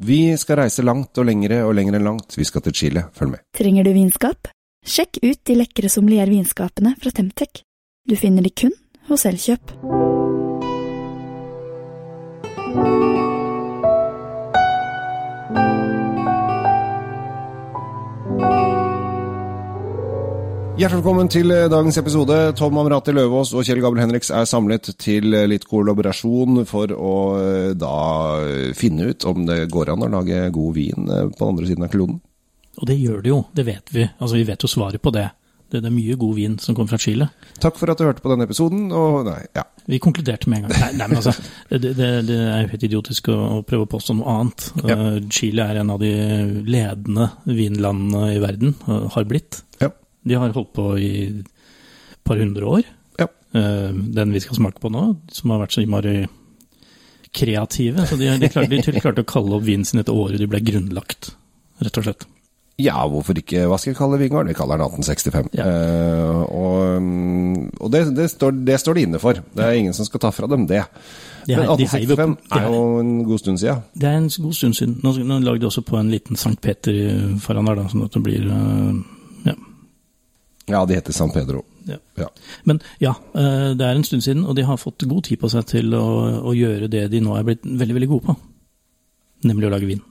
Vi skal reise langt og lengre og lengre enn langt. Vi skal til Chile. Følg med. Trenger du vinskap? Sjekk ut de lekre sommeliervinskapene fra Temtec. Du finner de kun hos Elkjøp. Hjertelig velkommen til eh, dagens episode. Tom Amrati Løvaas og Kjell Gabel Henriks er samlet til eh, litt kollaborasjon for å eh, da finne ut om det går an å lage god vin på den andre siden av kloden. Og det gjør det jo, det vet vi. Altså Vi vet jo svaret på det. Det, det er mye god vin som kommer fra Chile. Takk for at du hørte på denne episoden, og nei, ja. Vi konkluderte med en gang. Nei, nei men altså, det, det, det, er jo helt idiotisk å, å, prøve å påstå noe annet. Ja. Chile er en av de ledende vinlandene i verden, har blitt. Ja. De har holdt på i et par hundre år. Ja. Uh, den vi skal smake på nå, som har vært så innmari kreative. Så de, de, klarte, de klarte å kalle opp vinen sin etter året de ble grunnlagt, rett og slett. Ja, hvorfor ikke? Hva skal vi kalle vingården? Vi kaller den 1865. Ja. Uh, og, og det, det, står, det, står, de inne for. Det er ingen som skal ta fra dem det. De Men 1865 de er jo en god stund siden. Det er en god stund siden. Nå, nå lagde de også på en liten Sankt Peter foran der, da, sånn at det blir uh, ja, de heter San Pedro. Ja. ja. Men ja, eh, det er en stund siden, og de har fått god tid på seg til å, å, gjøre det de nå er blitt veldig, veldig gode på. Nemlig å lage vin.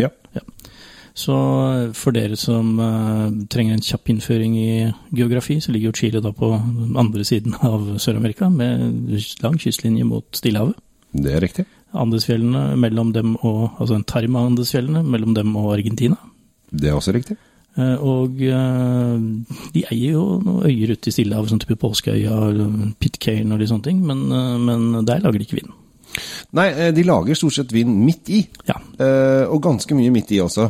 Ja. ja. Så eh, for dere som uh, trenger en kjapp innføring i geografi, så ligger jo Chile da på andre siden av Sør-Amerika, med lang kystlinje mot Stillehavet. Det er riktig. Andesfjellene mellom dem og Altså en tarm av Andesfjellene mellom dem og Argentina. Det er også riktig. Eh, og eh, de eier jo noen øyer ute i Stillehavet, sånn type Påskeøya, Pitcairn og de sånne ting, men, eh, men, der lager de ikke vin. Nei, de lager stort sett vin midt i, ja. og ganske mye midt i også.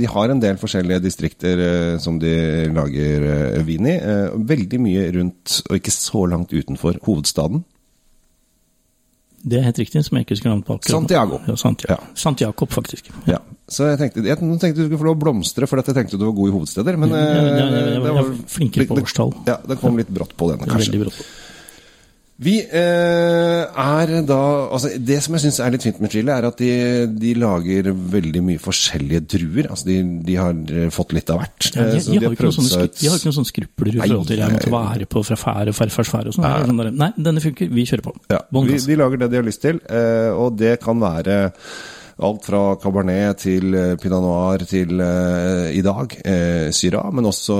De har en del forskjellige distrikter som de lager vin i. Veldig mye rundt, og ikke så langt utenfor, hovedstaden. Det er helt riktig, som jeg ikke husker navnet på. akkurat. Santiago. Ja, Santiago. Ja. Santiago, faktisk. Ja. Så jeg tenkte, jeg tenkte du skulle få lov å blomstre, for jeg tenkte du var god i hovedsteder. Men ja, ja, ja, jeg, var, var flinkere på årstall. Ja, det kom litt brått på denne, kanskje. Veldig brått på. Vi eh, er da altså Det som jeg syns er litt fint med Chile, er at de, de lager veldig mye forskjellige druer. Altså de, de har eh, fått litt av hvert. Ja, de, de, de, har ikke noen sånne, de har ikke noen sånne skrupler i forhold til jeg måtte være på fra fære og farfarsfære og sånn. Sånn nei, denne funker, vi kjører på. Ja, vi, de lager det de har lyst til, eh, og det kan være alt fra cabernet til eh, pinot noir til eh, i dag eh, Syrah, men også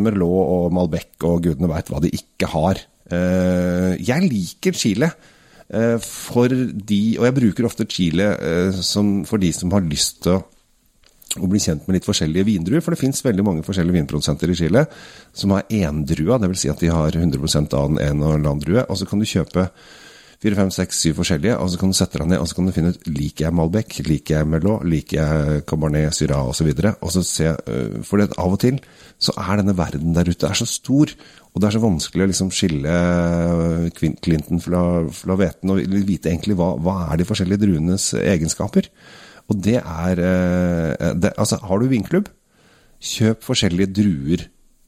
Merlot og Malbec og gudene veit hva de ikke har. Eh, jeg liker Chile eh, for de, og jeg bruker ofte Chile eh, for de som har lyst til å og bli kjent med litt forskjellige vindruer. For det fins veldig mange forskjellige vinprodusenter i Chile som har endrua, dvs. Si at de har 100% av den ene og landdrue. Og så kan du kjøpe fire, fem, seks, syv forskjellige, og så kan du sette deg ned og så kan du finne ut liker jeg Malbec, liker jeg Merlot, liker jeg Cabernet, Syrah osv. Se, For det, av og til så er denne verden der ute er så stor, og det er så vanskelig å liksom skille eh, Clinton fra, fra hveten og vite egentlig hva, hva er de forskjellige druenes egenskaper. Og det er eh, det, Altså, har du vinklubb, kjøp forskjellige druer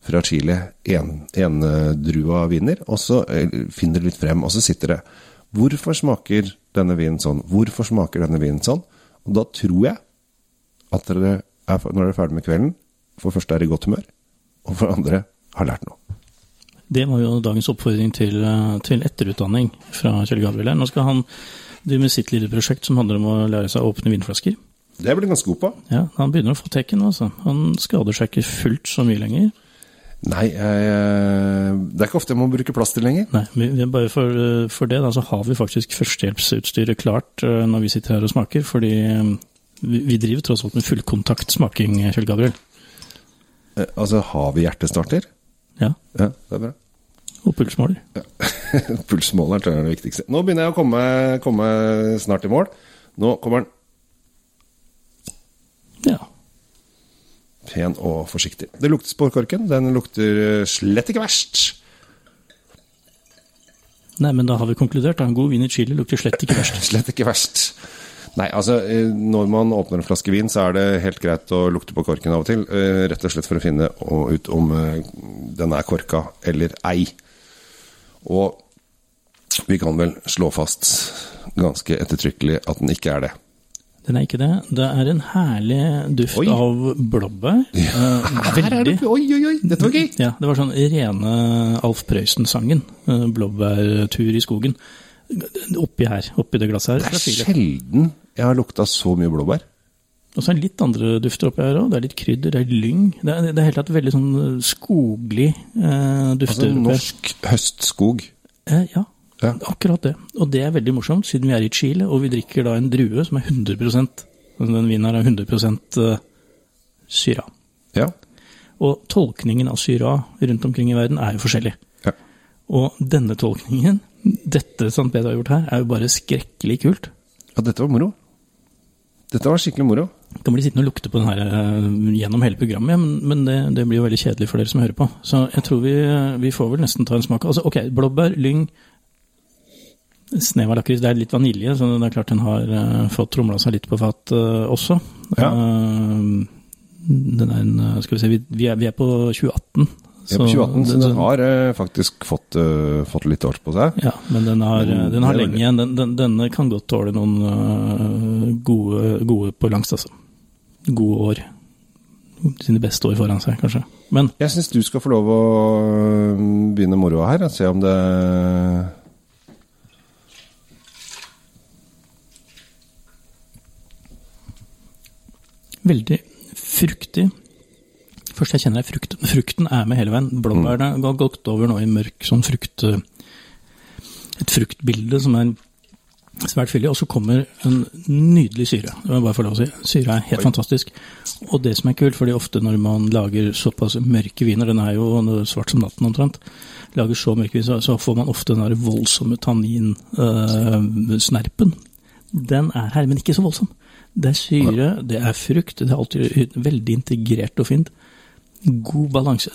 fra Chile. Endrua en vinner, og så finner du litt frem, og så sitter det Hvorfor smaker denne vinen sånn? Hvorfor smaker denne vinen sånn? Og da tror jeg at dere er, når dere er ferdig med kvelden, for det første er i godt humør, og for det andre har lært noe. Det var jo dagens oppfordring til, eh, til etterutdanning fra Kjell Gabriel. Nå skal han drive med sitt lille prosjekt som handler om å lære seg å åpne vinflasker. Det blir han ganske god på. Ja, Han begynner å få tekken. altså. Han skader seg ikke fullt så mye lenger. Nei, jeg, det er ikke ofte jeg må bruke plaster lenger. Nei, vi, bare for, eh, for, det da, så har vi faktisk førstehjelpsutstyret klart eh, når vi sitter her og smaker. Fordi vi, vi driver tross alt med fullkontaktsmaking, Kjell Gabriel. Altså, har vi hjertestarter? Ja. ja det er bra. Og pulsmåler. Ja. Pulsmåleren tror jeg er det viktigste. Nå begynner jeg å komme, komme snart i mål. Nå kommer den. Ja. Pen og forsiktig. Det lukter sporkorken. Den lukter slett ikke verst. Nei, men da har vi konkludert. En god vin i Chile lukter slett ikke verst. slett ikke verst. Nei, altså eh, når man åpner en flaske vin, så er det helt greit å lukte på korken av og til. Eh, rett og slett for å finne ut om eh, den er korka eller ei. Og vi kan vel slå fast ganske ettertrykkelig at den ikke er det. Den er ikke det. Det er en herlig duft Oi. av blåbær. Ja. Er det veldig Oi, oi, oi! Dette var gøy! Ja, det var sånn rene Alf Prøysen-sangen. eh, Blåbærtur i skogen. Oppi her, oppi det glasset her. Det er sjelden jeg har lukta så mye blåbær. Og så er det litt andre dufter oppi her òg. Det er litt krydder, det er lyng. Det er, det er helt tatt veldig sånn skoglig eh, dufter. Altså norsk høstskog. Eh, ja, Ja. akkurat det. Og det er veldig morsomt, siden vi er i Chile, og vi drikker da en drue som er 100% Den vinen her er 100 eh, syra. Ja. Og tolkningen av syra rundt omkring i verden er jo forskjellig. ja. Og denne tolkningen, dette St. Peder har gjort her, er jo bare skrekkelig kult. Ja, dette var moro. Dette var skikkelig moro. Kan bli sittende og lukte på den her eh, gjennom hele programmet, ja, men, men det, det blir jo veldig kjedelig for dere som hører på. Så jeg tror vi, vi får vel nesten ta en smak. Altså, ok, blåbær, lyng, snev av lakris. Det er litt vanilje, så det er klart den har uh, fått tromla seg litt på fat uh, også. Ja. Uh, den er en, skal vi se, vi, vi, er, vi er på 2018. Vi er på 2018, så den, den har faktisk fått, fått litt år på seg. Ja, men den har, Men den har lenge igjen. Den, den, denne kan godt tåle noen gode, gode på langs, altså. Gode år. Sine beste år foran seg, kanskje. Men Jeg syns du skal få lov å begynne moroa her. og Se om det veldig fruktig. Først jeg kjenner er frukt. Frukten er med hele veien. Blåbærene har gått over nå i mørk sånn frukt... Et fruktbilde som er svært fyldig. Og så kommer en nydelig syre. Det jeg bare få lov å si. Syre er helt fantastisk. Og det som er kult, fordi ofte når man lager såpass mørke viner, den er jo svart som natten omtrent, lager så mørke viner, så, får man ofte den der voldsomme tanninsnerpen. Den er her, men ikke så voldsom. Det er syre, det er frukt, det er alltid veldig integrert og fint. God balanse,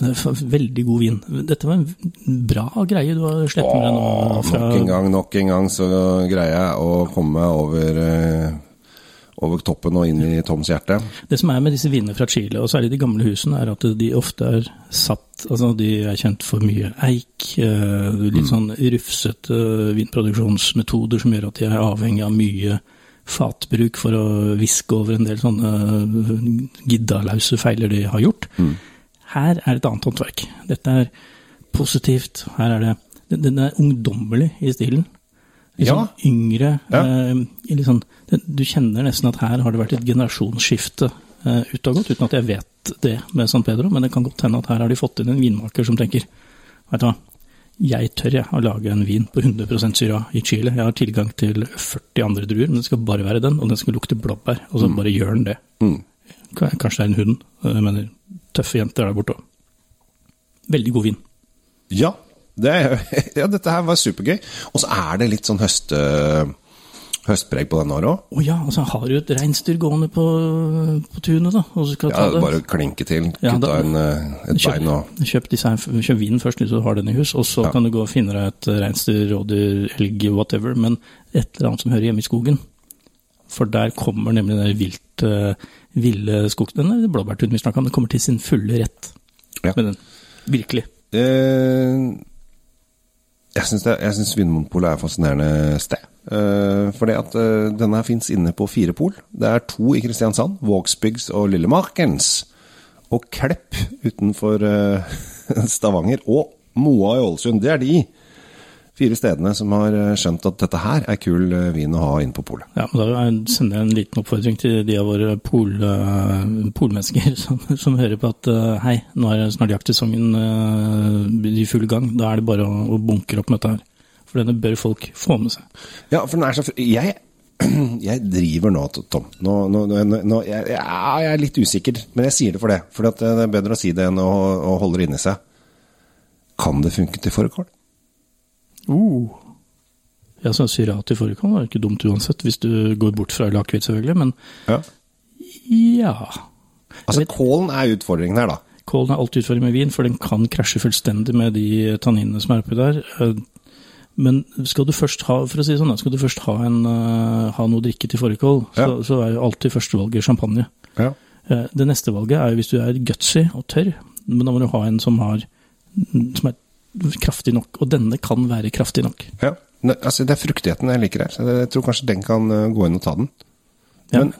veldig god vin. Dette var en bra greie du har sluppet med deg nå. Fra, Nok en gang, nok en gang så greier jeg å komme over, eh, over toppen og inn i Toms hjerte. Det som er med disse vinene fra Chile, og særlig de gamle husene, er at de ofte er satt Altså, de er kjent for mye eik, eh, litt sånn rufsete vinproduksjonsmetoder som gjør at de er avhengig av mye fatbruk for å viske over en del sånne giddalause feiler de har gjort. Her er et annet håndverk. Dette er positivt. Her er det Den er ungdommelig i stilen. Litt Ja. sånn yngre. Ja. Eh, det- du kjenner nesten at her har det vært et generasjonsskifte eh, ut og gått, uten at jeg vet det med San Pedro, men det kan godt hende at her har de fått inn en vinmaker som tenker Vet du hva, jeg tør jeg å lage en vin på 100% syra i Chile. Jeg har tilgang til 40 andre druer, men det skal bare være den, og den skal lukte blåbær. Og så bare gjør den det. Mm. Kanskje det er en hund, eh, jeg mener tøffe jenter der borte òg. Veldig god vin. Ja, det ja, dette her var supergøy. Og så er det litt sånn høste, høstpreg på denne her òg. Å ja, altså har du et reinsdyr gående på, på tunet, da. Og så skal Ja, ta det. bare klinke til, Ja, kutte av eh, et Kjøp, bein og kjøp, kjøp vinen først, hvis du har den i hus, og så Ja. kan du gå og finne deg et reinsdyr, rådyr, elg, whatever, men et eller annet som hører hjemme i skogen. For der kommer nemlig den vilt, eh, ville skogen, blåbærtunen vi snakka om, den kommer til sin fulle rett Ja. med den. Virkelig. Eh, jeg syns Vinmonopolet er et fascinerende sted. Eh, fordi at uh, denne her fins inne på fire pol. Det er to i Kristiansand, Vågsbygds og Lillemarkens. Og Klepp utenfor uh, Stavanger. Og Moa i Ålesund. Det er de fire stedene som har skjønt at dette her er kul vin å ha inne på polet. Ja, men Da er- sender jeg en liten oppfordring til de av våre pol, polmennesker som, som hører på at hei, nå er snart jaktsesongen i full gang. Da er det bare å, å bunkre opp med dette her. For denne bør folk få med seg. Ja, for den er så Jeg, jeg driver nå, Tom. Nå, nå, nå, nå jeg, jeg er litt usikker, men jeg sier det for det. For det er bedre å si det enn å, å holde det inni seg. Kan det funke til fårikål? Uh. Ja, så Syrat til fårikål er ikke dumt uansett, hvis du går bort fra akevitt, selvfølgelig. Men Ja. ja. Altså, kålen er utfordringen her, da. Kålen er alltid utfordring med vin, for den kan krasje fullstendig med de tanninene som er oppi der. Men skal du først ha for å si sånn, skal du først ha, en, eh, ha noe å drikke til fårikål, så, Ja. så er jo alltid førstevalget champagne. Ja. Eh, Det neste valget er jo hvis du er gutsy og tørr, men da må du ha en som, har, som er kraftig nok, og denne kan være kraftig nok. ja. Ne, altså, det er fruktigheten jeg liker her, så jeg tror kanskje den kan eh, gå inn og ta den. Ja. Men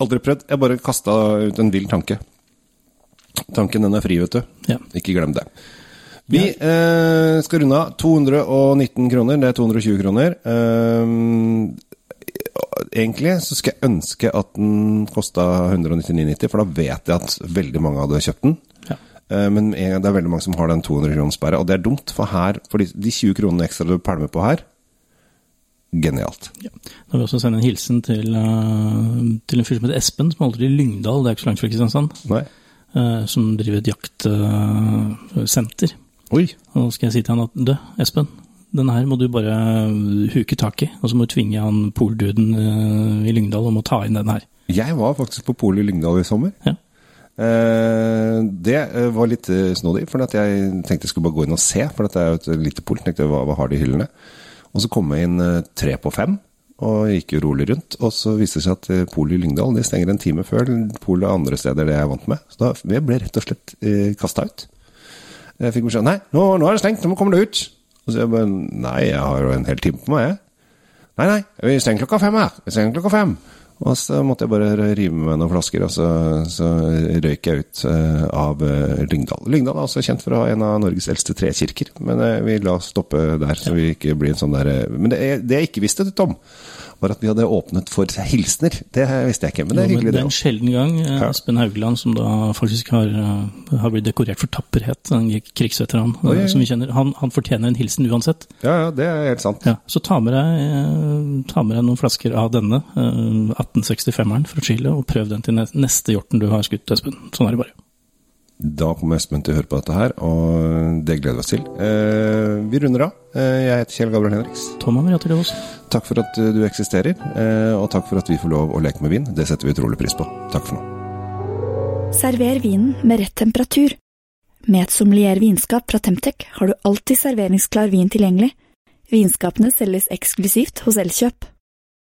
Aldri prøvd. Jeg bare kasta ut en vill tanke. Tanken den er fri, vet du. Ja. Ikke glem det. Vi eh, skal runde av. 219 kroner, det er 220 kroner. Eh, egentlig så skal jeg ønske at den kosta 199,90, for da vet jeg at veldig mange hadde kjøpt den. Ja. Eh, Men en- det er veldig mange som har den 200-kronersperra, og det er dumt, for her, for de, de 20 kronene ekstra du pælmer på her Genialt. Ja. Da vil jeg også sende en hilsen til, uh, til en fyr som heter Espen, som holder til i Lyngdal, det er ikke så langt fra Kristiansand, Nei. eh, som driver et jaktsenter. Oi. Og skal jeg si til han at du, Espen, denne her må du bare huke tak i, og så må du tvinge han polduden eh, i Lyngdal om å ta inn den her. Jeg var faktisk på polet i Lyngdal i sommer. Ja. Eh, det eh, var litt eh, snodig, for at jeg tenkte jeg skulle bare gå inn og se. For dette er jo et lite pol. Tenkte hva, hva har de i hyllene? Og så kom jeg inn eh, tre på fem, og gikk jo rolig rundt. Og så viste det seg at eh, polet i Lyngdal de stenger en time før polet andre steder det jeg er vant med. Så da jeg ble rett og slett eh, kasta ut. Jeg fikk beskjed Nei, nå, nå er det stengt, nå må komme deg ut. Og så jeg bare Nei, jeg har jo en hel time på meg, jeg. Nei, nei, vi stenger klokka fem her. Vi stenger klokka fem. Og så måtte jeg bare rive med noen flasker, og så, så røyk jeg ut eh, av eh, Lyngdal. Lyngdal er også kjent for å ha en av Norges eldste trekirker, men eh, vi la oss stoppe der, så vi ikke blir en sånn der Men det, det jeg ikke visste, Tom, var at vi hadde åpnet for hilsener. Det visste jeg ikke, men det er hyggelig, det det er en sjelden gang Aspen Espen Haugland, som da faktisk har, har blitt dekorert for tapperhet, en krigsveteran som vi kjenner, han, han fortjener en hilsen uansett. Ja, ja, det er helt sant. Ja, så ta med deg, ta med deg noen flasker av denne, eh, 1865-eren fra Chile, og prøv den til neste hjorten du har skutt, Espen. Sånn er det bare. Da kommer Espen til å høre på dette her, og det gleder vi oss til. Eh, vi runder av. Eh, jeg heter Kjell Gabriel Henriks. Tom Amariati Leos. Takk for at eh, du eksisterer, eh, og takk for at vi får lov å leke med vin. Det setter vi utrolig pris på. Takk for nå. Server vinen med rett temperatur. Med et sommelier vinskap fra Temtec har du alltid serveringsklar vin tilgjengelig. Vinskapene selges eksklusivt hos Elkjøp.